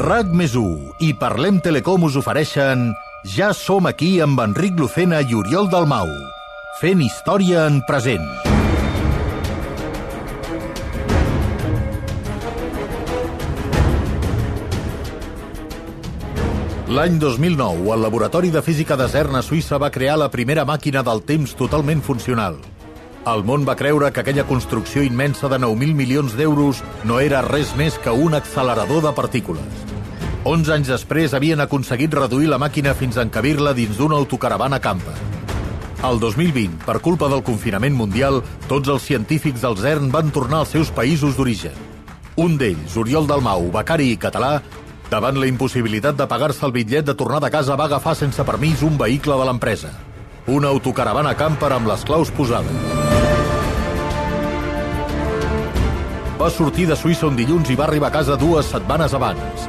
RAC més i Parlem Telecom us ofereixen Ja som aquí amb Enric Lucena i Oriol Dalmau, fent història en present. L'any 2009, el Laboratori de Física de CERN a Suïssa va crear la primera màquina del temps totalment funcional. El món va creure que aquella construcció immensa de 9.000 milions d'euros no era res més que un accelerador de partícules. 11 anys després havien aconseguit reduir la màquina fins a encabir-la dins d'una autocaravana campa. El 2020, per culpa del confinament mundial, tots els científics del CERN van tornar als seus països d'origen. Un d'ells, Oriol Dalmau, becari i català, davant la impossibilitat de pagar-se el bitllet de tornar de casa, va agafar sense permís un vehicle de l'empresa. Una autocaravana camper amb les claus posades. Va sortir de Suïssa un dilluns i va arribar a casa dues setmanes abans.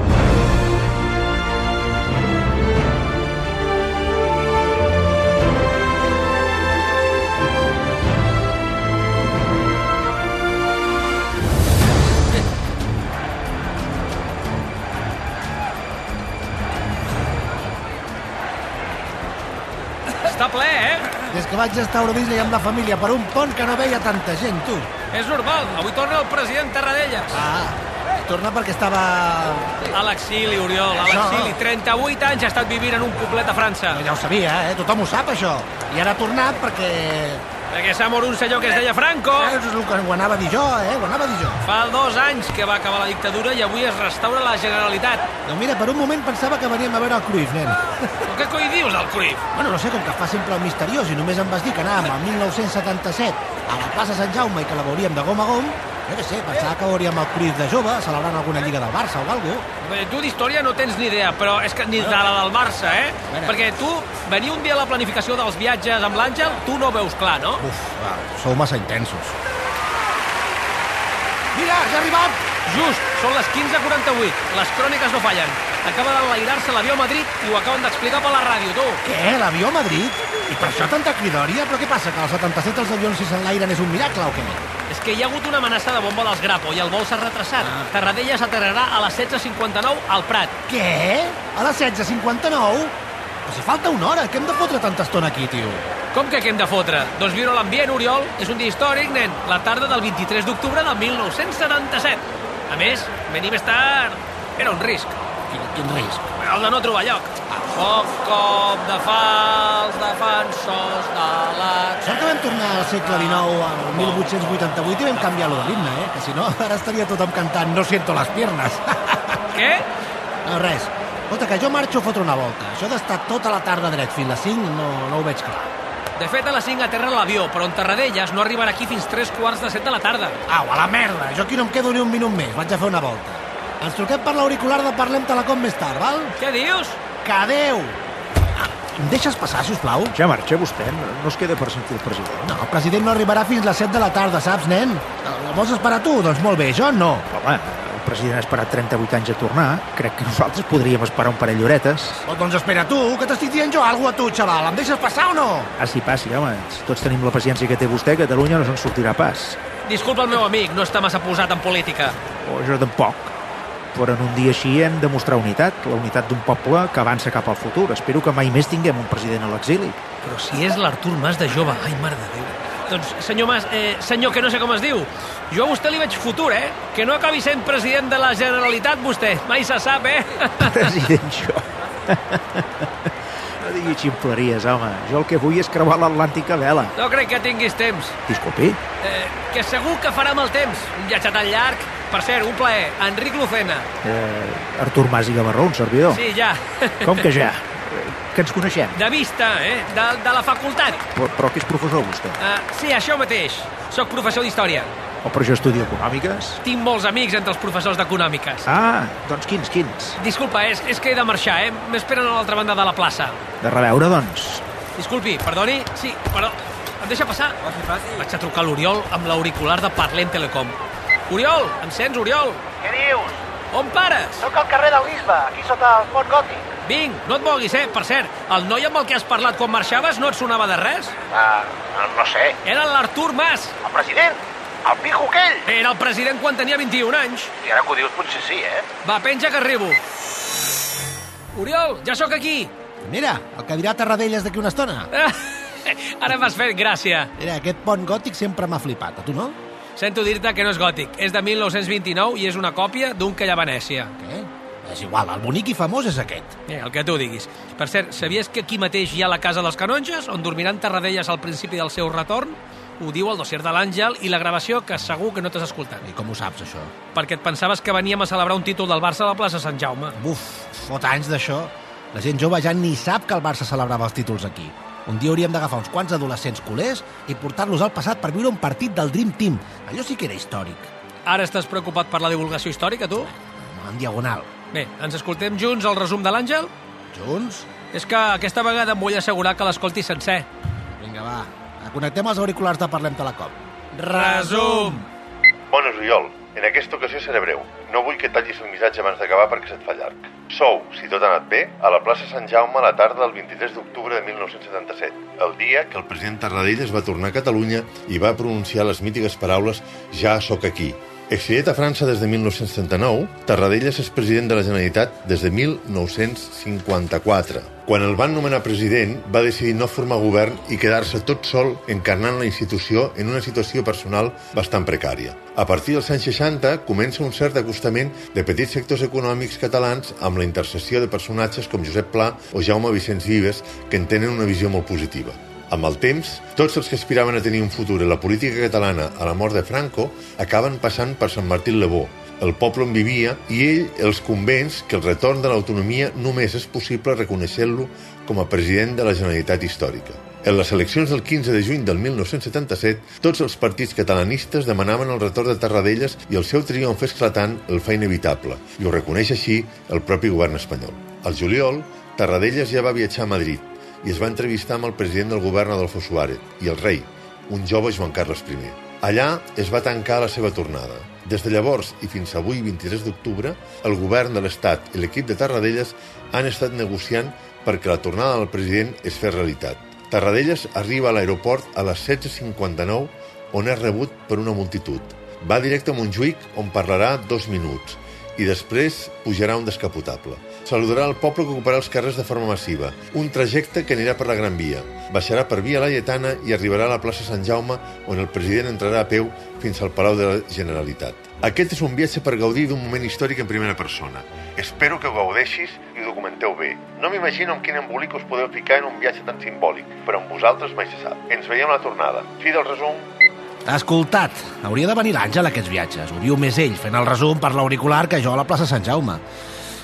Vaig estar a Eurodisney amb la família per un pont que no veia tanta gent, tu. És normal. Avui torna el president Tarradellas. Ah, torna perquè estava... A l'exili, Oriol, a l'exili. 38 anys ha estat vivint en un poblet a França. Ja ho sabia, eh? Tothom ho sap, això. I ara ha tornat perquè... Perquè s'ha mort un senyor que es deia Franco. Eh, és el que ho anava a dir jo, eh? Ho anava a dir jo. Fa dos anys que va acabar la dictadura i avui es restaura la Generalitat. Doncs mira, per un moment pensava que veníem a veure el Cruyff, nen. Però què coi dius del Cruyff? Bueno, no sé, com que fa sempre el misteriós i només em vas dir que anàvem al 1977 a la plaça Sant Jaume i que la veuríem de gom a gom, jo què sé, pensava que veuríem el Cruyff de jove celebrant alguna lliga del Barça o alguna cosa. Bé, Tu d'història no tens ni idea, però és que ni de la del Barça, eh? Bueno. Perquè tu, venir un dia a la planificació dels viatges amb l'Àngel, tu no veus clar, no? Uf, va, sou massa intensos. Mira, ja ha arribat! Just, són les 15.48. Les cròniques no fallen. Acaba d'enlairar-se l'avió a Madrid i ho acaben d'explicar per la ràdio, tu. Què, l'avió a Madrid? I per això tanta cridòria? Però què passa, que als 77 els avions si s'enlairen és un miracle o què? És que hi ha hagut una amenaça de bomba dels Grapo i el vol s'ha retrasat. Ah. Tarradellas aterrarà a les 16.59 al Prat. Què? A les 16.59? Però si falta una hora, què hem de fotre tanta estona aquí, tio? Com que què hem de fotre? Doncs viure l'ambient, Oriol, és un dia històric, nen. La tarda del 23 d'octubre del 1977. A més, venir més tard era un risc. Quin, quin risc. El de no trobar lloc. Cop, cop de fals defensors de la... Sort que vam tornar al segle XIX, al 1888, i vam canviar-lo de l'himne, eh? Que si no, ara estaria tothom cantant No siento las piernas. Què? no, res. Escolta, que jo marxo a fotre una volta. Això d'estar tota la tarda dret fins a les 5 no, no ho veig clar. De fet, a les 5 aterra l'avió, però en Tarradellas no arribarà aquí fins 3 quarts de 7 de la tarda. Au, a la merda! Jo aquí no em quedo ni un minut més. Vaig a fer una volta. Ens truquem per l'auricular de Parlem Telecom més tard, val? Què dius? Que adeu! Ah, em deixes passar, si us plau? Ja marxa vostè, no no es queda per sentir el president. No, el president no arribarà fins les 7 de la tarda, saps, nen? El vols esperar tu? Doncs molt bé, jo no. Home, el president ha esperat 38 anys a tornar. Crec que nosaltres podríem esperar un parell d'horetes. Oh, doncs espera tu, que t'estic dient jo alguna a tu, xaval. Em deixes passar o no? Passi, passi, home. Si tots tenim la paciència que té vostè, Catalunya no se'n sortirà pas. Disculpa el meu amic, no està massa posat en política. O jo tampoc. Però en un dia així hem de mostrar unitat, la unitat d'un poble que avança cap al futur. Espero que mai més tinguem un president a l'exili. Però si és l'Artur Mas de jove, ai, mare de Déu. Doncs, senyor Mas, eh, senyor que no sé com es diu, jo a vostè li veig futur, eh? Que no acabi sent president de la Generalitat, vostè. Mai se sap, eh? President, jo. No digui ximpleries, home. Jo el que vull és creuar l'Atlàntic a vela. No crec que tinguis temps. Disculpi. Eh, que segur que farà el temps. Un viatge tan llarg. Per cert, un plaer. Enric Lucena. Eh, Artur Mas i Gavarró, un servidor. Sí, ja. Com que ja? Eh, Que ens coneixem. De vista, eh? De, de la facultat. Però, però que és professor, vostè? Uh, sí, això mateix. Soc professor d'història. O per això estudia econòmiques? Tinc molts amics entre els professors d'econòmiques. Ah, doncs quins, quins? Disculpa, és, és que he de marxar, eh? M'esperen a l'altra banda de la plaça. De reveure, doncs. Disculpi, perdoni. Sí, però... Em deixa passar? Vaig a trucar a l'Oriol amb l'auricular de Parlem Telecom. Oriol, em sents, Oriol? Què dius? On pares? Soc al carrer del Bisbe, aquí sota el pont gòtic. Vinc, no et moguis, eh? Per cert, el noi amb el que has parlat quan marxaves no et sonava de res? Uh, no, no sé. Era l'Artur Mas. El president? El pijo aquell? Era el president quan tenia 21 anys. I ara que ho dius potser sí, eh? Va, penja que arribo. Oriol, ja sóc aquí. Mira, el que dirà Tarradellas d'aquí una estona. Ara m'has fet gràcia. Mira, aquest pont gòtic sempre m'ha flipat, a tu no? Sento dir-te que no és gòtic. És de 1929 i és una còpia d'un que hi ha a Venècia. Què? És igual, el bonic i famós és aquest. Eh, el que tu diguis. Per cert, sabies que aquí mateix hi ha la casa dels canonges, on dormiran Tarradellas al principi del seu retorn? Ho diu el dossier de l'Àngel i la gravació que segur que no t'has escoltat. I com ho saps, això? Perquè et pensaves que veníem a celebrar un títol del Barça a la plaça Sant Jaume. Buf, fot anys d'això. La gent jove ja ni sap que el Barça celebrava els títols aquí. Un dia hauríem d'agafar uns quants adolescents culers i portar-los al passat per viure un partit del Dream Team. Allò sí que era històric. Ara estàs preocupat per la divulgació històrica, tu? En diagonal. Bé, ens escoltem junts el resum de l'Àngel? Junts? És que aquesta vegada em vull assegurar que l'escolti sencer. Vinga, va. Connectem els auriculars de Parlem Telecom. Resum! Bones, Oriol. En aquesta ocasió seré breu. No vull que tallis el missatge abans d'acabar perquè se't fa llarg. Sou, si tot ha anat bé, a la plaça Sant Jaume a la tarda del 23 d'octubre de 1977, el dia que el president Tarradellas va tornar a Catalunya i va pronunciar les mítiques paraules «Ja sóc aquí». Exiliat a França des de 1939, Tarradellas és president de la Generalitat des de 1954. Quan el van nomenar president, va decidir no formar govern i quedar-se tot sol encarnant la institució en una situació personal bastant precària. A partir dels anys 60 comença un cert acostament de petits sectors econòmics catalans amb la intercessió de personatges com Josep Pla o Jaume Vicenç Vives que en tenen una visió molt positiva. Amb el temps, tots els que aspiraven a tenir un futur en la política catalana a la mort de Franco acaben passant per Sant Martí Lebó, el poble on vivia, i ell els convenç que el retorn de l'autonomia només és possible reconeixent-lo com a president de la Generalitat històrica. En les eleccions del 15 de juny del 1977, tots els partits catalanistes demanaven el retorn de Tarradellas i el seu triomf esclatant el fa inevitable, i ho reconeix així el propi govern espanyol. Al juliol, Tarradellas ja va viatjar a Madrid i es va entrevistar amb el president del govern Adolfo Suárez i el rei, un jove Joan Carles I. Allà es va tancar la seva tornada. Des de llavors i fins avui, 23 d'octubre, el govern de l'Estat i l'equip de Tarradellas han estat negociant perquè la tornada del president es fes realitat. Tarradellas arriba a l'aeroport a les 16.59 on és rebut per una multitud. Va directe a Montjuïc on parlarà dos minuts i després pujarà un descapotable. Saludarà el poble que ocuparà els carrers de forma massiva, un trajecte que anirà per la Gran Via. Baixarà per Via Laietana i arribarà a la plaça Sant Jaume, on el president entrarà a peu fins al Palau de la Generalitat. Aquest és un viatge per gaudir d'un moment històric en primera persona. Espero que ho gaudeixis i ho documenteu bé. No m'imagino amb quin embolic us podeu ficar en un viatge tan simbòlic, però amb vosaltres mai se sap. Ens veiem a la tornada. Fi del resum. Escoltat, hauria de venir l'Àngel a aquests viatges. Ho diu més ell, fent el resum per l'auricular que jo a la plaça Sant Jaume.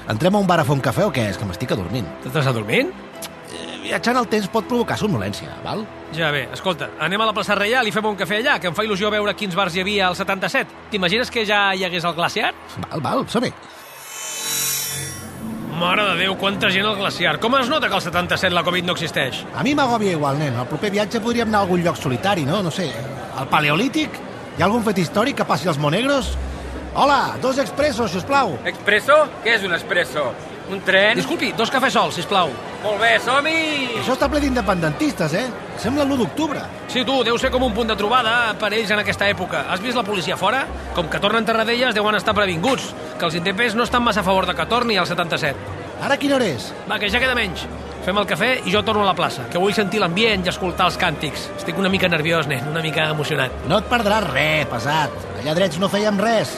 Entrem a un bar a fer un cafè o què? És que m'estic adormint. T'estàs adormint? Eh, viatjar en el temps pot provocar somnolència, val? Ja bé, escolta, anem a la plaça Reial i fem un cafè allà, que em fa il·lusió veure quins bars hi havia al 77. T'imagines que ja hi hagués el glaciar? Val, val, som-hi. Mare de Déu, quanta gent al glaciar. Com es nota que al 77 la Covid no existeix? A mi m'agòbia igual, nen. Al proper viatge podríem anar a algun lloc solitari, no? No sé, al Paleolític? Hi ha algun fet històric que passi als monegros? Hola, dos expressos, si us plau. Expresso? Què és un expresso? Un tren? Disculpi, dos cafès sols, sisplau. Molt bé, som-hi! Això està ple d'independentistes, eh? Sembla l'1 d'octubre. Sí, tu, deu ser com un punt de trobada per ells en aquesta època. Has vist la policia fora? Com que tornen Tarradellas, deuen estar previnguts, que els indepes no estan massa a favor de que torni al 77. Ara quina hora és? Va, que ja queda menys. Fem el cafè i jo torno a la plaça, que vull sentir l'ambient i escoltar els càntics. Estic una mica nerviós, nen, una mica emocionat. No et perdràs res, pesat. Allà drets no fèiem res.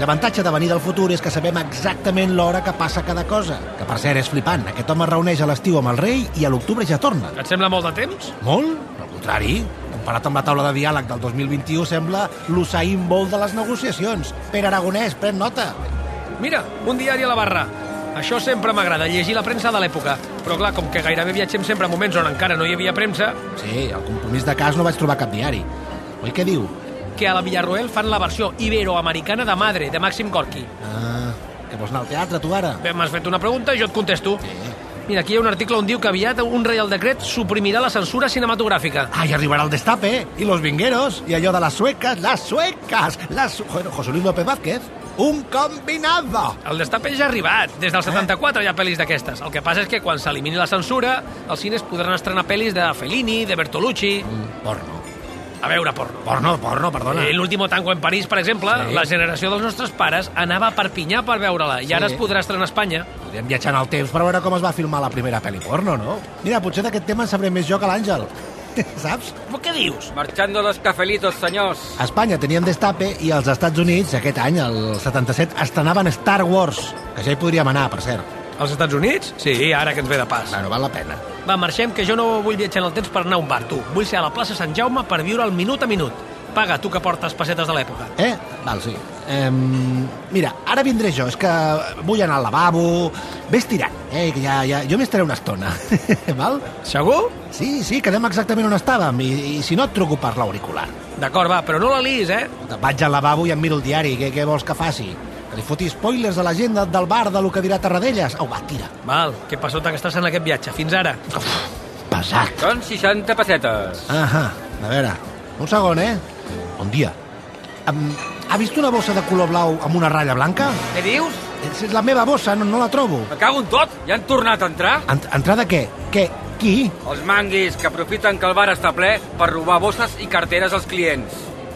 L'avantatge de venir del futur és que sabem exactament l'hora que passa cada cosa. Que, per cert, és flipant. Aquest home reuneix a l'estiu amb el rei i a l'octubre ja torna. Et sembla molt de temps? Molt? Al contrari. Comparat amb la taula de diàleg del 2021, sembla l'Usain Bolt de les negociacions. Pere Aragonès, pren nota. Mira, un diari a la barra. Això sempre m'agrada, llegir la premsa de l'època. Però clar, com que gairebé viatgem sempre a moments on encara no hi havia premsa, Sí, al compromís de cas no vaig trobar cap diari. Oi què diu? Que a la Villarroel fan la versió iberoamericana de Madre, de Màxim Gorki. Ah, que vols anar al teatre, tu, ara? Bé, m'has fet una pregunta i jo et contesto. Sí. Mira, aquí hi ha un article on diu que aviat un reial decret suprimirà la censura cinematogràfica. Ah, i arribarà el destape, i los vingueros, i allò de les sueques, les sueques, les... Bueno, José Luis López Vázquez, un combinado. El destape ja ha arribat. Des del 74 hi ha pel·lis d'aquestes. El que passa és que quan s'elimini la censura, els cines podran estrenar pel·lis de Fellini, de Bertolucci... Porno. A veure, porno. Porno, porno, perdona. Eh, L'último tango en París, per exemple, Sí. la generació dels nostres pares anava a Perpinyà per veure-la i ara Sí. es podrà estrenar a Espanya. Podríem viatjar en el temps per veure com es va filmar la primera pel·li porno, no? Mira, potser d'aquest tema en sabré més jo que l'Àngel. Saps? Però què dius? Marchando los cafelitos, senyors. A Espanya tenien destape i als Estats Units, aquest any, el 77, estrenaven Star Wars, que ja hi podríem anar, per cert. Als Estats Units? Sí, ara que ens ve de pas. Bueno, val la pena. Va, marxem, que jo no vull viatjar en el temps per anar a un bar, tu. Vull ser a la plaça Sant Jaume per viure el minut a minut. Paga, tu que portes pessetes de l'època. Eh? Val, sí. Um, mira, ara vindré jo, és que vull anar al lavabo... Ves tirant, eh? Que ja, ja... Jo m'estaré una estona, val? Segur? Sí, sí, quedem exactament on estàvem, i, i si no et truco per l'auricular. D'acord, va, però no la liis, eh? Vaig al lavabo i em miro el diari, què, què vols que faci? Que li foti spoilers a la gent de- del bar de lo que dirà Tarradellas? Au, va, tira. Val, que passota que estàs en aquest viatge. Fins ara. Pesat. Són 60 pessetes. Ahà, a veure, un segon, eh? Bon dia. Um, ha vist una bossa de color blau amb una ratlla blanca? Què dius? És és la meva bossa, no, no la trobo. Me cago en tot. Ja han tornat a entrar? Ent entrada què? Què? Qui? Els manguis que aprofiten que el bar està ple per robar bosses i carteres als clients.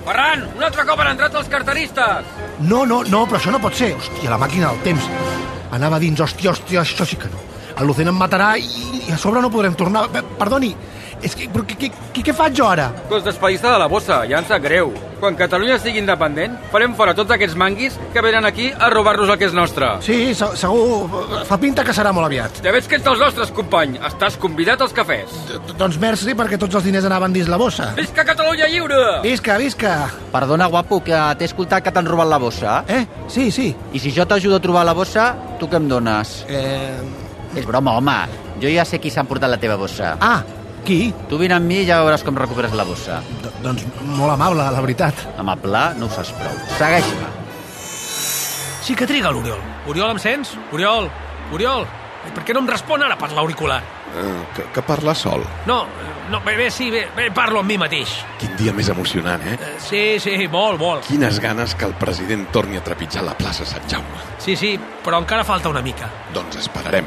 Ferran, un altre cop han entrat els carteristes. No, no, no, però això no pot ser. Hòstia, la màquina del temps. Anava dins, hòstia, hòstia, això sí que no. El Lucena em matarà i, i a sobre no podrem tornar. Pe- Perdoni, és que, però què, què, què, faig jo ara? Cos despedista de la bossa, ja em sap greu. Quan Catalunya sigui independent, farem fora tots aquests manguis que venen aquí a robar-nos el que és nostre. Sí, se segur, fa pinta que serà molt aviat. Ja veig que ets dels nostres, company. Estàs convidat als cafès. D- Doncs merci, perquè tots els diners anaven dins la bossa. Visca Catalunya lliure! Visca, visca. Perdona, guapo, que t'he escoltat que t'han robat la bossa. Eh? Sí, sí. I si jo t'ajudo a trobar la bossa, tu què em dones? Eh... És broma, home. Jo ja sé qui s'ha emportat la teva bossa. Ah, qui? Tu vine amb mi i ja veuràs com recuperes la bossa. D doncs molt amable, la veritat. Amable, no ho saps prou. Segueix-me. Sí que triga l'Oriol. Oriol, em sents? Oriol, Oriol, per què no em respon ara per l'auricular? Eh, que, que parla sol. No, no, bé, bé, sí, bé, bé, parlo amb mi mateix. Quin dia més emocionant, eh? Eh, Sí, sí, molt, molt. Quines ganes que el president torni a trepitjar la plaça Sant Jaume. Sí, sí, però encara falta una mica. Doncs esperarem.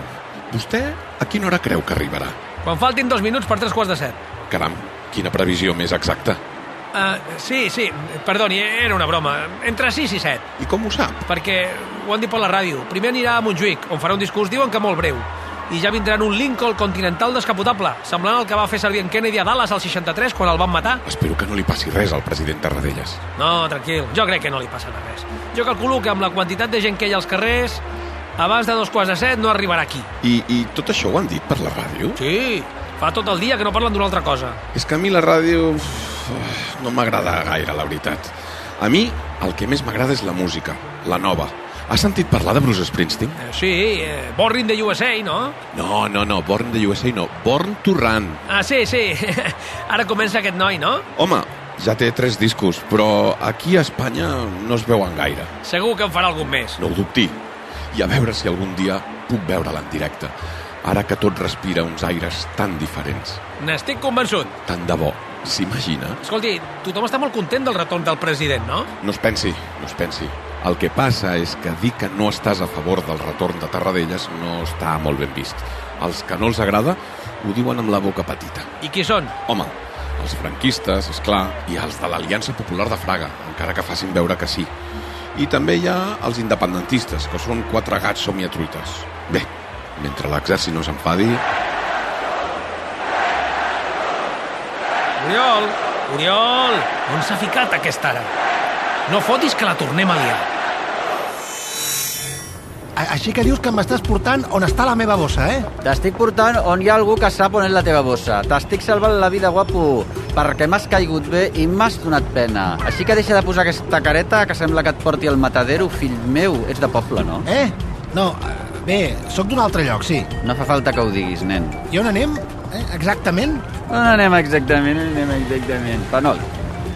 Vostè a quina hora creu que arribarà? Quan faltin dos minuts per tres quarts de set. Caram, quina previsió més exacta. Uh, sí, sí, perdoni, era una broma. Entre 6 i 7, I com ho sap? perquè ho han dit per la ràdio. Primer anirà a Montjuïc, on farà un discurs, diuen que molt breu. I ja vindrà en un Lincoln Continental descapotable, semblant al que va fer servir en Kennedy a Dallas al 63, quan el van matar. Espero que no li passi res al president Tarradellas. No, tranquil, jo crec que no li passarà res. Jo calculo que amb la quantitat de gent que hi ha als carrers, abans de dos quarts de set no arribarà aquí. I, I tot això ho han dit per la ràdio? Sí, fa tot el dia que no parlen d'una altra cosa. És que a mi la ràdio no m'agrada gaire, la veritat. A mi el que més m'agrada és la música, la nova. Has sentit parlar de Bruce Springsteen? Eh, sí, eh, Born in the USA, no? No, no, no, Born the USA no, Born to Run. Ah, sí, sí. Ara comença aquest noi, no? Home, ja té tres discos, però aquí a Espanya no es veuen gaire. Segur que en farà algun més. No ho dubti. I a veure si algun dia puc veure'l en directe. Ara que tot respira uns aires tan diferents. N'estic convençut. Tant de bo. S'imagina? Escolti, tothom està molt content del retorn del president, no? No es pensi, no es pensi. El que passa és que dir que no estàs a favor del retorn de Tarradellas no està molt ben vist. Els que no els agrada ho diuen amb la boca petita. I qui són? Home, els franquistes, és clar, i els de l'Aliança Popular de Fraga, encara que facin veure que sí. I també hi ha els independentistes, que són quatre gats somiatruites. Bé, mentre l'exèrcit no s'enfadi... Oriol! Oriol! On s'ha ficat aquesta ara? No fotis que la tornem a liar. Així que dius que m'estàs portant on està la meva bossa, eh? T'estic portant on hi ha algú que sap on és la teva bossa. T'estic salvant la vida, guapo, perquè m'has caigut bé i m'has donat pena. Així que deixa de posar aquesta careta que sembla que et porti al matadero, fill meu. Ets de poble, no? Eh? No, eh, bé, sóc d'un altre lloc, sí. No fa falta que ho diguis, nen. I on anem? Eh? Exactament? On anem exactament? On anem exactament? Panol,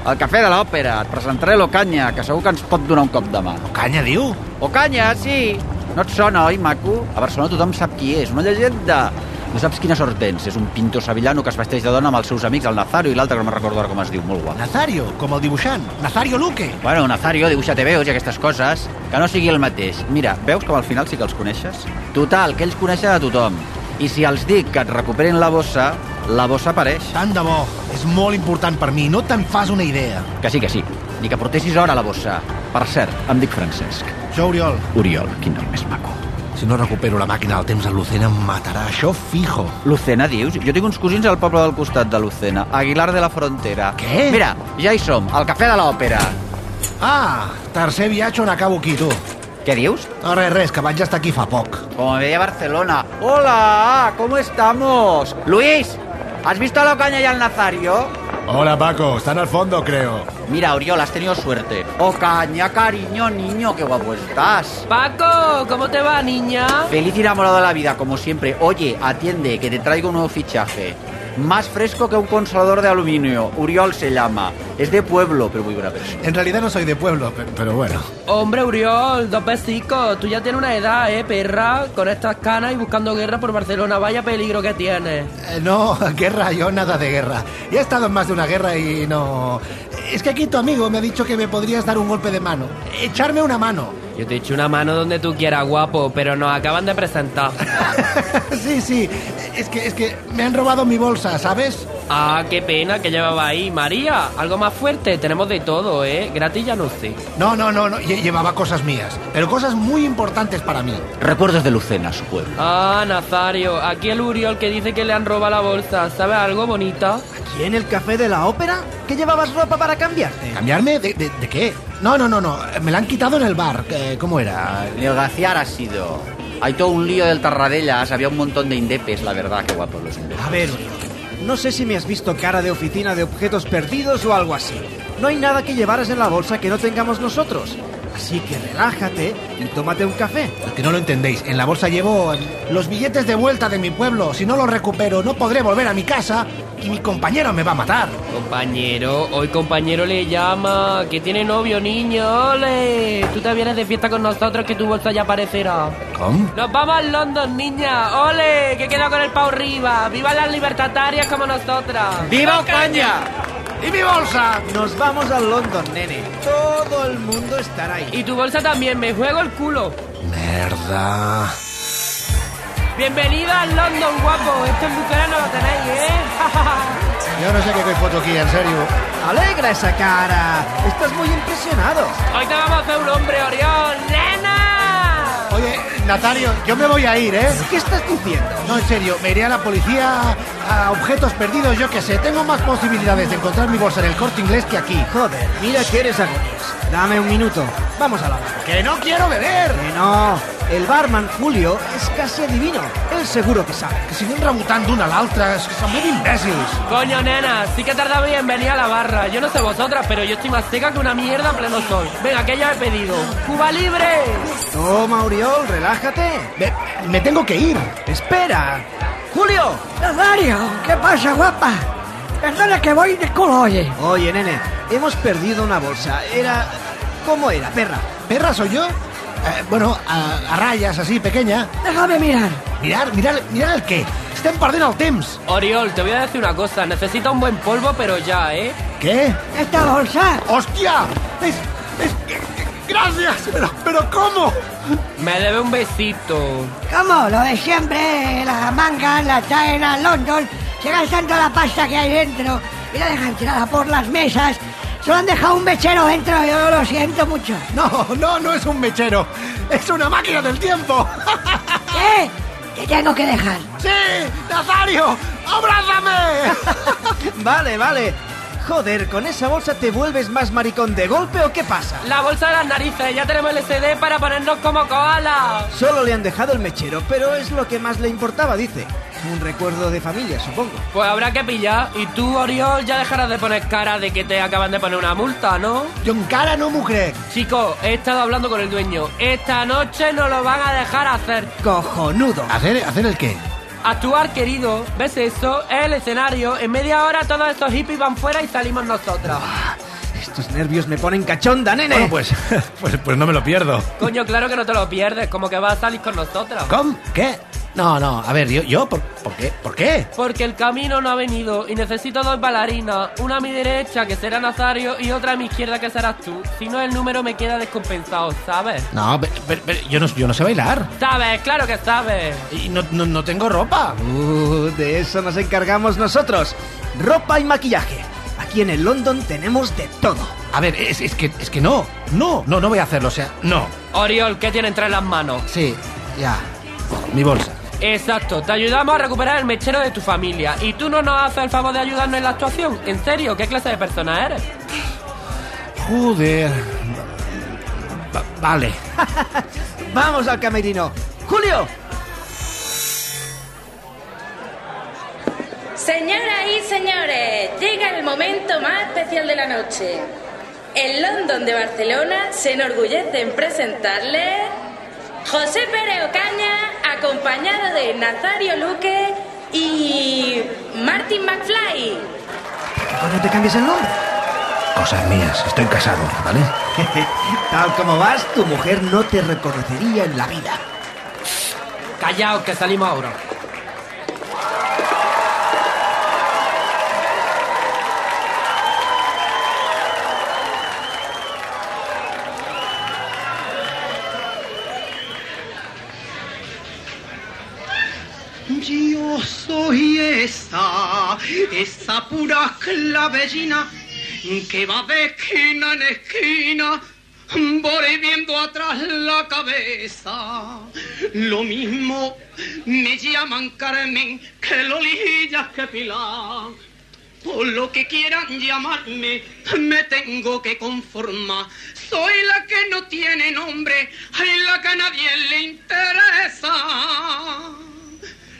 al cafè de l'òpera. Et presentaré l'Ocanya, que segur que ens pot donar un cop de mà. Canya, diu? Ocanya, sí. No et sona, oi, maco? A Barcelona tothom sap qui és, una llegenda. No saps quina sort tens? És un pintor sevillano que es vesteix de dona amb els seus amics, el Nazario i l'altre que no me'n recordo ara com es diu, molt guapo. Nazario, com el dibuixant. Nazario Luque. Bueno, Nazario, dibuixa TVOs i aquestes coses. Que no sigui el mateix. Mira, veus com al final sí que els coneixes? Total, que ells coneixen a tothom. I si els dic que et recuperin la bossa, la bossa apareix. Tant de bo. És molt important per mi. No te'n fas una idea. Que sí, que sí. Ni que portessis hora a la bossa. Per cert, em dic Francesc. Jo, Oriol, Oriol, quin nom més maco. si no recupero la màquina del temps, el Lucena em matarà. Això fijo. Lucena, dius? Jo tinc uns cosins al poble del costat de Lucena, Aguilar de la Frontera. Què? Mira, ja hi som, al Cafè de l'Òpera. Ah, tercer viatge on acabo aquí, tu. Què dius? No, res, res, que vaig estar aquí fa poc. Como me veía Barcelona. Hola, ¿cómo estamos? Luis, ¿has visto a la caña y al Nazario? Hola Paco, están al fondo creo. Mira, Oriol, has tenido suerte. Oh, caña, cariño, niño, qué guapo estás. Paco, ¿cómo te va, niña? Feliz y enamorado de la vida, como siempre. Oye, atiende, que te traigo un nuevo fichaje. Más fresco que un consolador de aluminio. Uriol se llama. Es de pueblo, pero muy buena persona. En realidad no soy de pueblo, pero, pero bueno. Hombre, Uriol, dos besicos. Tú ya tienes una edad, ¿eh, perra? Con estas canas y buscando guerra por Barcelona. Vaya peligro que tienes. Eh, no, guerra, yo nada de guerra. Ya he estado en más de una guerra y no... Es que aquí tu amigo me ha dicho que me podrías dar un golpe de mano. Echarme una mano. Yo te echo una mano donde tú quieras, guapo, pero nos acaban de presentar. sí, sí. Es que, es que me han robado mi bolsa, ¿sabes? Ah, qué pena que llevaba ahí. María, algo más fuerte. Tenemos de todo, ¿eh? Gratis ya no sé. No, no, no, no. lle- Llevaba cosas mías. Pero cosas muy importantes para mí. Recuerdos de Lucena, su pueblo. Ah, Nazario, aquí el Uriol que dice que le han robado la bolsa. ¿Sabes algo bonita? ¿Aquí en el café de la ópera? ¿Que llevabas ropa para cambiarte? ¿Cambiarme? ¿De, de, de qué? No, no, no, no. Me la han quitado en el bar. Eh, ¿Cómo era? Negociar ha sido. Hay todo un lío del Tarradellas, había un montón de indepes, la verdad, qué guapos los indepes. A ver, no sé si me has visto cara de oficina de objetos perdidos o algo así. No hay nada que llevaras en la bolsa que no tengamos nosotros. Así que relájate y tómate un café. Que no lo entendéis. En la bolsa llevo los billetes de vuelta de mi pueblo. Si no los recupero, no podré volver a mi casa y mi compañero me va a matar. Compañero, hoy compañero le llama, que tiene novio, niño, ole. Tú te vienes de fiesta con nosotros que tu bolsa ya aparecerá. ¿Cómo? Nos vamos al London, niña, ole, que queda con el pau arriba. Viva las libertarias como nosotras. ¡Viva Ocaña! ¡Y mi bolsa! Nos vamos al London, nene. Todo el mundo estará ahí. Y tu bolsa también, me juego el culo. Merda. Bienvenida al London, guapo. Esto en Lucera no lo tenéis, ¿eh? Yo no sé qué foto aquí, en serio. Alegra esa cara. Estás muy impresionado. Hoy te vamos a hacer un hombre, Orión. ¡Nena! Oye, Natario, yo me voy a ir, ¿eh? ¿Qué estás diciendo? No, en serio, me iré a la policía, a objetos perdidos, yo qué sé. Tengo más posibilidades de encontrar mi bolsa en el corte inglés que aquí. Joder, mira que eres agonías. Dame un minuto. Vamos a la barra. ¡Que no quiero beber! Que no. El barman Julio és casi adivino. Él seguro que sabe. Que siguen rebotando una a l'altra, és que són imbècils. Coño, nena, sí que tardaba en venir a la barra. Yo no sé vosotras, pero yo estoy más seca que una mierda en pleno sol. Venga, que ya he pedido. ¡Cuba libre! Toma, Oriol, relájate. Me, me tengo que ir. Espera. Julio. Nazario, ¿qué pasa, guapa? Perdona que voy de culo, oye. Oye, nene, hemos perdido una bolsa. Era... ¿Cómo era, perra? ¿Perra soy yo? Eh, bueno, a, a ratlles, así, pequeña. Déjame mirar. Mirar, mirar, mirar el què? Estem perdent el temps. Oriol, te voy a decir una cosa. Necesita un buen polvo, pero ya, ¿eh? ¿Qué? Esta bolsa. ¡Hostia! Es, es, gracias, pero, pero ¿cómo? Me debe un besito. ¿Cómo? Lo de siempre, las mangas, la traen a London, se gastan toda la pasta que hay dentro y la dejan tirada por las mesas. Solo han dejado un mechero dentro, yo lo siento mucho. No, no, no es un mechero. Es una máquina del tiempo. ¿Qué? Te tengo que dejar. ¡Sí! ¡Nazario! ¡Abrázame! Vale, vale. Joder, ¿con esa bolsa te vuelves más maricón de golpe o qué pasa? La bolsa de las narices, ya tenemos el SD para ponernos como koala. Solo le han dejado el mechero, pero es lo que más le importaba, dice. Un recuerdo de familia, supongo. Pues habrá que pillar. Y tú, Oriol, ya dejarás de poner cara de que te acaban de poner una multa, ¿no? Yo en cara no m'ho crec. Chico, he estado hablando con el dueño. Esta noche no lo van a dejar hacer. Cojonudo. ¿Hacer, hacer el qué? Actuar, querido. ¿Ves eso? Es el escenario. En media hora todos estos hippies van fuera y salimos nosotras. Estos nervios me ponen cachonda, nene. Bueno, pues, pues, pues no me lo pierdo. Coño, claro que no te lo pierdes, como que vas a salir con nosotros. ¿Cómo? ¿Qué? No, no, a ver, yo, yo ¿por, ¿por qué? ¿Por qué? Porque el camino no ha venido y necesito dos bailarinas, una a mi derecha que será Nazario y otra a mi izquierda que serás tú. Si no, el número me queda descompensado, ¿sabes? No, pero, pero- pero yo, no, yo no sé bailar. ¿Sabes? Claro que sabes. Y no, no, no tengo ropa. Uh, de eso nos encargamos nosotros. Ropa y maquillaje. Aquí en el London tenemos de todo. A ver, es, es que, es que no, no, no, no voy a hacerlo, o sea, no. Oriol, ¿qué tiene entre las manos? Sí, ya, mi bolsa. Exacto, te ayudamos a recuperar el mechero de tu familia. ¿Y tú no nos haces el favor de ayudarnos en la actuación? ¿En serio? ¿Qué clase de persona eres? Joder. Va- vale. Vamos al camerino. Julio, Señoras y señores, llega el momento más especial de la noche. El London de Barcelona se enorgullece en presentarle José Pérez Ocaña, acompañado de Nazario Luque y Martin McFly. ¿por no te cambies el nombre? Cosas mías, estoy casado, ¿vale? Tal como vas, tu mujer no te reconocería en la vida. Callaos, que salimos ahora. Esa pura clavellina que va de esquina en esquina, volviendo atrás la cabeza. Lo mismo me llaman Carmen que Lolillas que Pilar. Por lo que quieran llamarme, me tengo que conformar. Soy la que no tiene nombre, y la que a nadie le interesa.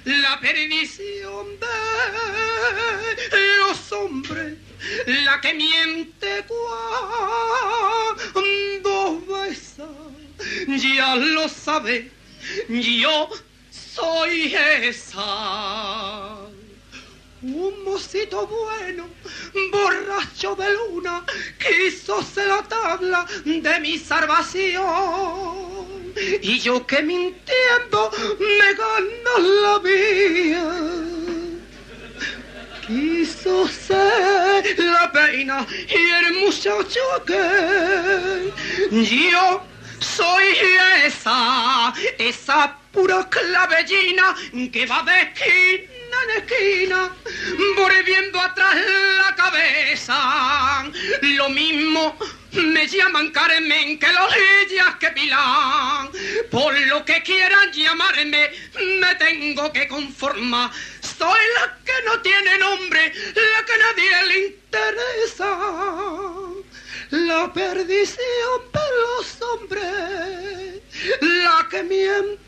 La perdición de los hombres, la que miente cuando besa, ya lo sabe, yo soy esa. Un mocito bueno, borracho de luna, quiso ser la tabla de mi salvación. Y yo que mintiendo me gano la vida. Quiso ser la peina y el muchacho que yo soy esa, esa pura clavellina que va de esquina en esquina, volviendo atrás la cabeza. Lo mismo me llaman Carmen que los ellas que Pilar. Por lo que quieran llamarme, me tengo que conformar. Soy la que no tiene nombre, la que a nadie le interesa. La perdición de los hombres, la que miente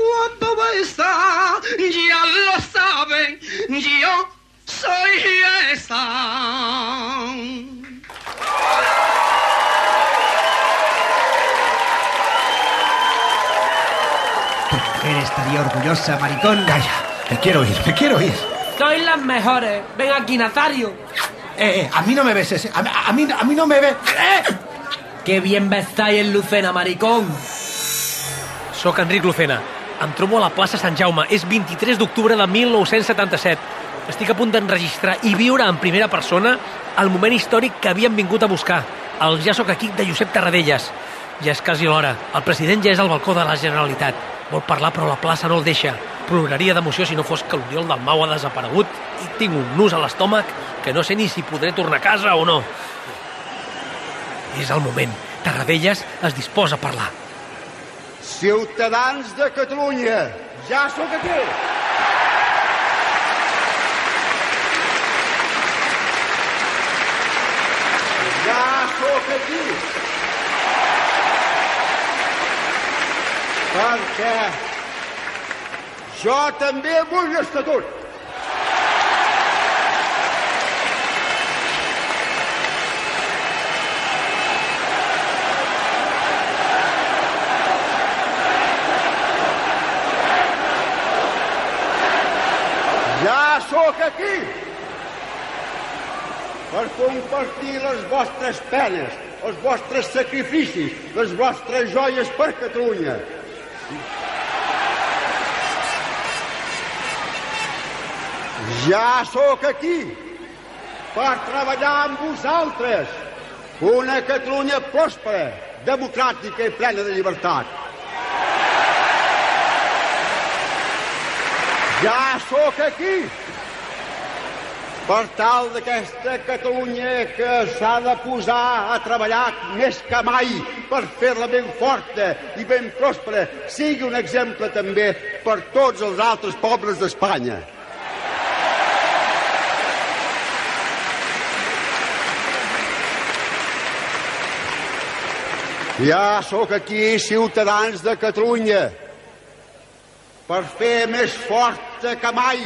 cuando besa, ya lo saben, yo soy esa. Tu mujer estaría orgullosa, maricón. Calla, me quiero ir, me quiero ir. Sois las mejores. Ven aquí, Nazario. Eh, eh, a mí no me ves ese, a, a mí, a mí no me ves. Eh. Que bien vestáis en Lucena, maricón. Soc Enric Lucena. Em trobo a la plaça Sant Jaume. És 23 d'octubre de 1977. Estic a punt d'enregistrar i viure en primera persona el moment històric que havíem vingut a buscar. El Ja soc aquí de Josep Tarradellas. Ja és quasi l'hora. El president ja és al balcó de la Generalitat. Vol parlar, però la plaça no el deixa. Ploraria d'emoció si no fos que l'Oriol del Mau ha desaparegut i tinc un nus a l'estómac que no sé ni si podré tornar a casa o no. És el moment. Tarradellas es disposa a parlar. Ciutadans de Catalunya, ja sóc aquí. Ja sóc aquí. Perquè jo també vull estatut. Ja sóc aquí. per compartir les vostres penes, els vostres sacrificis, les vostres joies per Catalunya. Ja sóc aquí per treballar amb vosaltres una Catalunya pròspera, democràtica i plena de llibertat. Ja sóc aquí per tal d'aquesta Catalunya que s'ha de posar a treballar més que mai per fer-la ben forta i ben pròspera, sigui un exemple també per tots els altres pobles d'Espanya. Ja sóc aquí, ciutadans de Catalunya, per fer més forta que mai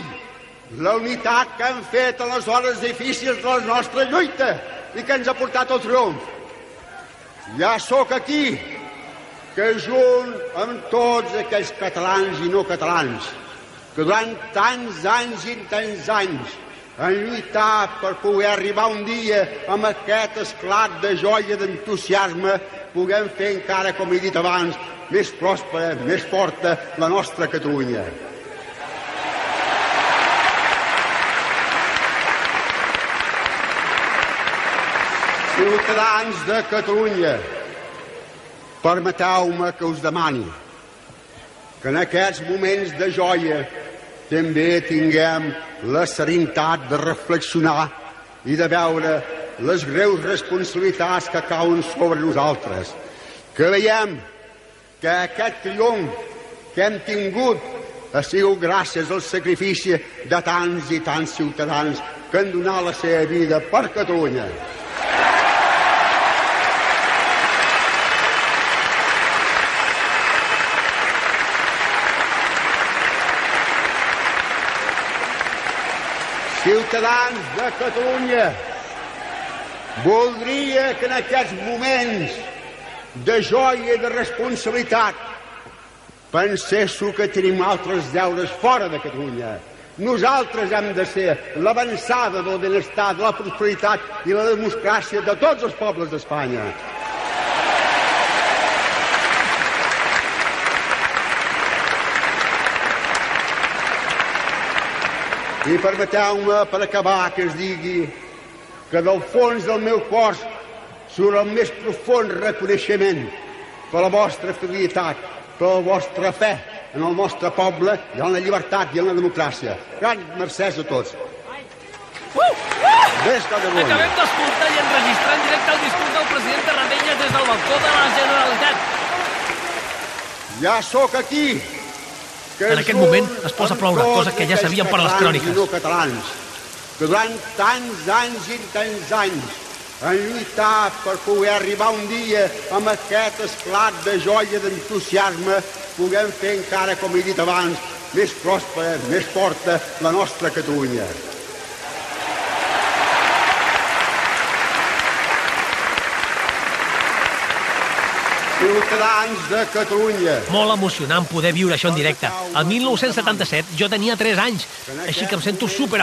la unitat que han fet a les hores difícils de la nostra lluita i que ens ha portat al triomf. Ja sóc aquí, que junt amb tots aquells catalans i no catalans, que durant tants anys i tants anys han lluitat per poder arribar un dia amb aquest esclat de joia d'entusiasme, puguem fer encara, com he dit abans, més pròspera, més forta la nostra Catalunya. Ciutadans de Catalunya, permeteu-me que us demani que en aquests moments de joia també tinguem la serenitat de reflexionar i de veure les greus responsabilitats que cauen sobre nosaltres. Que veiem que aquest triomf que hem tingut ha sigut gràcies al sacrifici de tants i tants ciutadans que han donat la seva vida per Catalunya. Ciutadans de Catalunya, voldria que en aquests moments de joia i de responsabilitat penséssiu que tenim altres deures fora de Catalunya. Nosaltres hem de ser l'avançada del benestar, de la prosperitat i la democràcia de tots els pobles d'Espanya. I permeteu-me, per acabar, que es digui que del fons del meu cos surt el més profund reconeixement per la vostra fidelitat, per la vostra fe en el nostre poble i en la llibertat i en la democràcia. Gran mercès a tots. Uh! Uh! Des de. Acabem d'escoltar i enregistrar en directe el discurs del president Tarradellas des del balcó de la Generalitat. Ja sóc aquí. En aquest moment es posa a ploure, cosa que ja sabíem per les cròniques. No catalans, que durant tants anys i tants anys han lluitat per poder arribar un dia amb aquest esclat de joia d'entusiasme puguem fer encara, com he dit abans, més pròspera, més forta la nostra Catalunya. Ciutadans de Catalunya. Molt emocionant poder viure això en directe. El 1977 jo tenia 3 anys, així que em sento super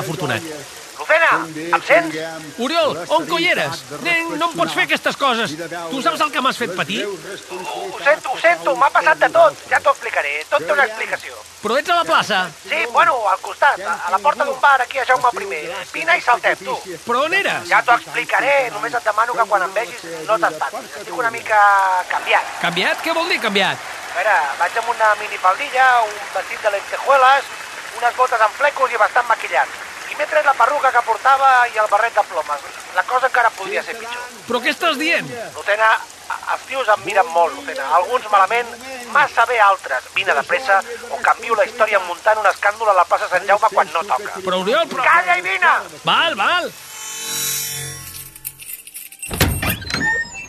Lucena, em sents? Oriol, on coi eres? Nen, no em pots fer aquestes coses. Tu saps el que m'has fet patir? Ho sento, ho sento, m'ha passat de tot. Ja t'ho explicaré, tot té una explicació. Però ets a la plaça. Sí, bueno, al costat, a a la porta d'un bar aquí a Jaume I. Vine i saltem, tu. Però on eres? Ja t'ho explicaré, només et demano que quan em vegis no t'espantis. Estic una mica canviat. Canviat? Què vol dir canviat? A veure, vaig amb una minifaldilla, un vestit de lentejuelas, unes botes amb flecos i bastant maquillat. M'he tret la perruca que portava i el barret de plomes. La cosa encara podria ser pitjor. Però què estàs dient? Lucena, els tios em miren molt, Lucena. Alguns malament, massa bé altres. Vine de pressa o canvio la història muntant un escàndol a la plaça Sant Jaume quan no toca. Però Oriol, però... Calla i vine! Val, val.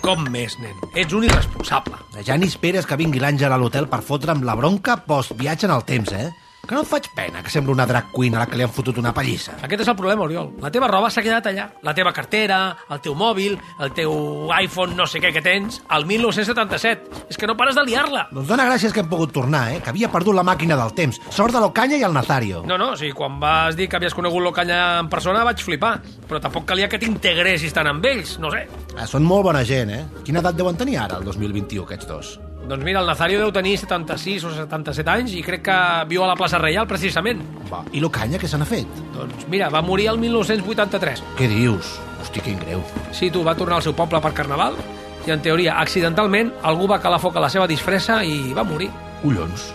Com més, nen? Ets un irresponsable. Ja ni esperes que vingui l'Àngel a l'hotel per fotre'm la bronca post-viatge en el temps, eh? Que no et faig pena que sembla una drag queen a la que li han fotut una pallissa? Aquest és el problema, Oriol. La teva roba s'ha quedat allà. La teva cartera, el teu mòbil, el teu iPhone no sé què que tens, al 1977. És que no pares de liar-la. Doncs dona gràcies que hem pogut tornar, eh? Que havia perdut la màquina del temps. Sort de l'Ocanya i el Nazario. No, no, o sigui, quan vas dir que havies conegut l'Ocanya en persona vaig flipar. Però tampoc calia que t'integressis tant amb ells, no sé. Ah, són molt bona gent, eh? Quina edat deuen tenir ara, el 2021, aquests dos? Doncs mira, el Nazario deu tenir 76 o 77 anys i crec que viu a la plaça Reial, precisament. Va, i l'Ocanya què se n'ha fet? Doncs mira, va morir el 1983. Què dius? Hosti, quin greu. Sí, tu, va tornar al seu poble per Carnaval i, en teoria, accidentalment, algú va calar foc a la seva disfressa i va morir. Collons.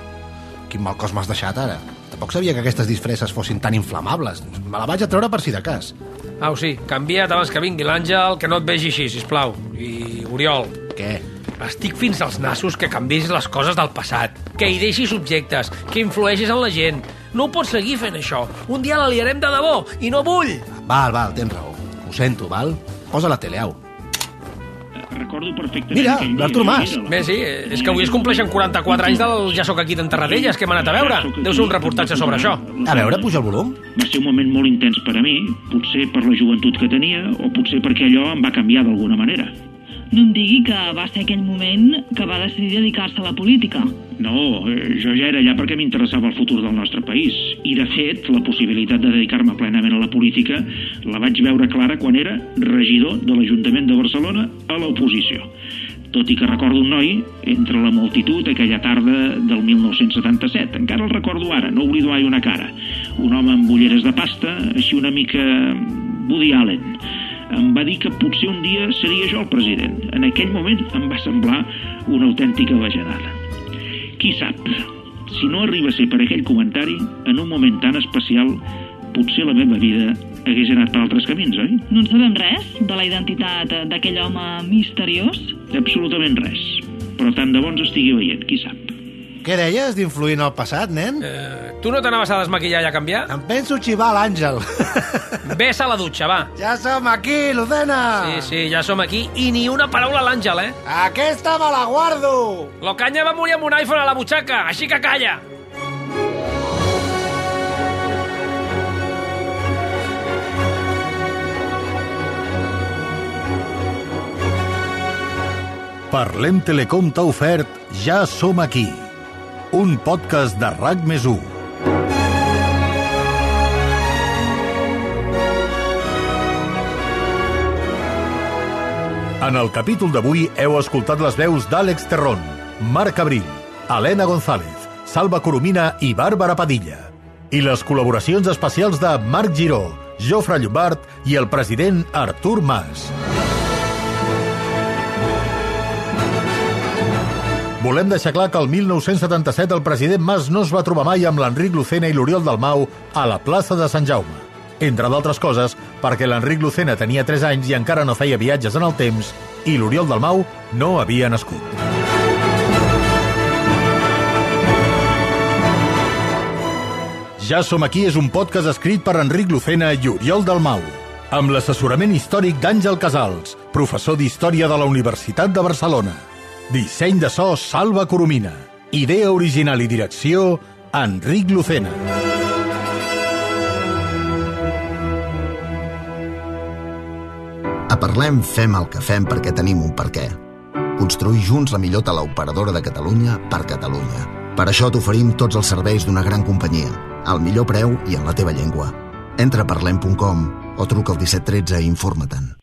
Quin mal cos m'has deixat, ara. Tampoc sabia que aquestes disfresses fossin tan inflamables. Me la vaig a treure per si de cas. Au, sí, canvia't abans que vingui l'Àngel, que no et vegi així, sisplau. I, Oriol... Què? Estic fins als nassos que canvis les coses del passat, que hi deixis objectes, que influeixis en la gent. No ho pots seguir fent això. Un dia la liarem de debò, i no vull. Val, val, tens raó. Ho sento, val? Posa la tele, au. Recordo perfectament... Mira, l'Artur Mas. Bé, sí, és que avui es compleixen 44 anys del Ja sóc aquí d'Enterradelles, que hem anat a veure. Deu ser un reportatge sobre això. A veure, puja el volum. Va ser un moment molt intens per a mi, potser per la joventut que tenia, o potser perquè allò em va canviar d'alguna manera. No em digui que va ser aquell moment que va decidir dedicar-se a la política. No, eh, jo ja era allà perquè m'interessava el futur del nostre país. I, de fet, la possibilitat de dedicar-me plenament a la política la vaig veure clara quan era regidor de l'Ajuntament de Barcelona a l'oposició. Tot i que recordo un noi entre la multitud aquella tarda del 1977. Encara el recordo ara, no oblido mai una cara. Un home amb ulleres de pasta, així una mica Woody Allen. Em va dir que potser un dia seria jo el president. En aquell moment em va semblar una autèntica bajanada. Qui sap, si no arriba a ser per aquell comentari, en un moment tan especial, potser la meva vida hagués anat per altres camins, oi? No en sabem res de la identitat d'aquell home misteriós? Absolutament res. Però tant de bons estigui veient, qui sap. Què deies d'influir en el passat, nen? Eh, tu no t'anaves a desmaquillar i a canviar? Em penso xivar l'Àngel. Ves a la dutxa, va. Ja som aquí, Lucena! Sí, sí, ja som aquí. I ni una paraula a l'Àngel, eh? Aquesta me la guardo! L'Ocanya va morir amb un iPhone a la butxaca, així que calla! Parlem Telecom t'ha ofert Ja som aquí, un podcast de RAC més 1. En el capítol d'avui heu escoltat les veus d'Àlex Terrón, Marc Abril, Helena González, Salva Coromina i Bàrbara Padilla. I les col·laboracions especials de Marc Giró, Jofre Llombard i el president Artur Mas. Volem deixar clar que el 1977 el president Mas no es va trobar mai amb l'Enric Lucena i l'Oriol Dalmau a la plaça de Sant Jaume. Entre d'altres coses, perquè l'Enric Lucena tenia 3 anys i encara no feia viatges en el temps i l'Oriol Dalmau no havia nascut. Ja som aquí és un podcast escrit per Enric Lucena i Oriol Dalmau, amb l'assessorament històric d'Àngel Casals, professor d'Història de la Universitat de Barcelona. Disseny de so Salva Coromina. Idea original i direcció Enric Lucena. A Parlem fem el que fem perquè tenim un per què. Construir junts la millor teleoperadora de Catalunya per Catalunya. Per això t'oferim tots els serveis d'una gran companyia, al millor preu i en la teva llengua. Entra a parlem.com o truca al 1713 i informa-te'n.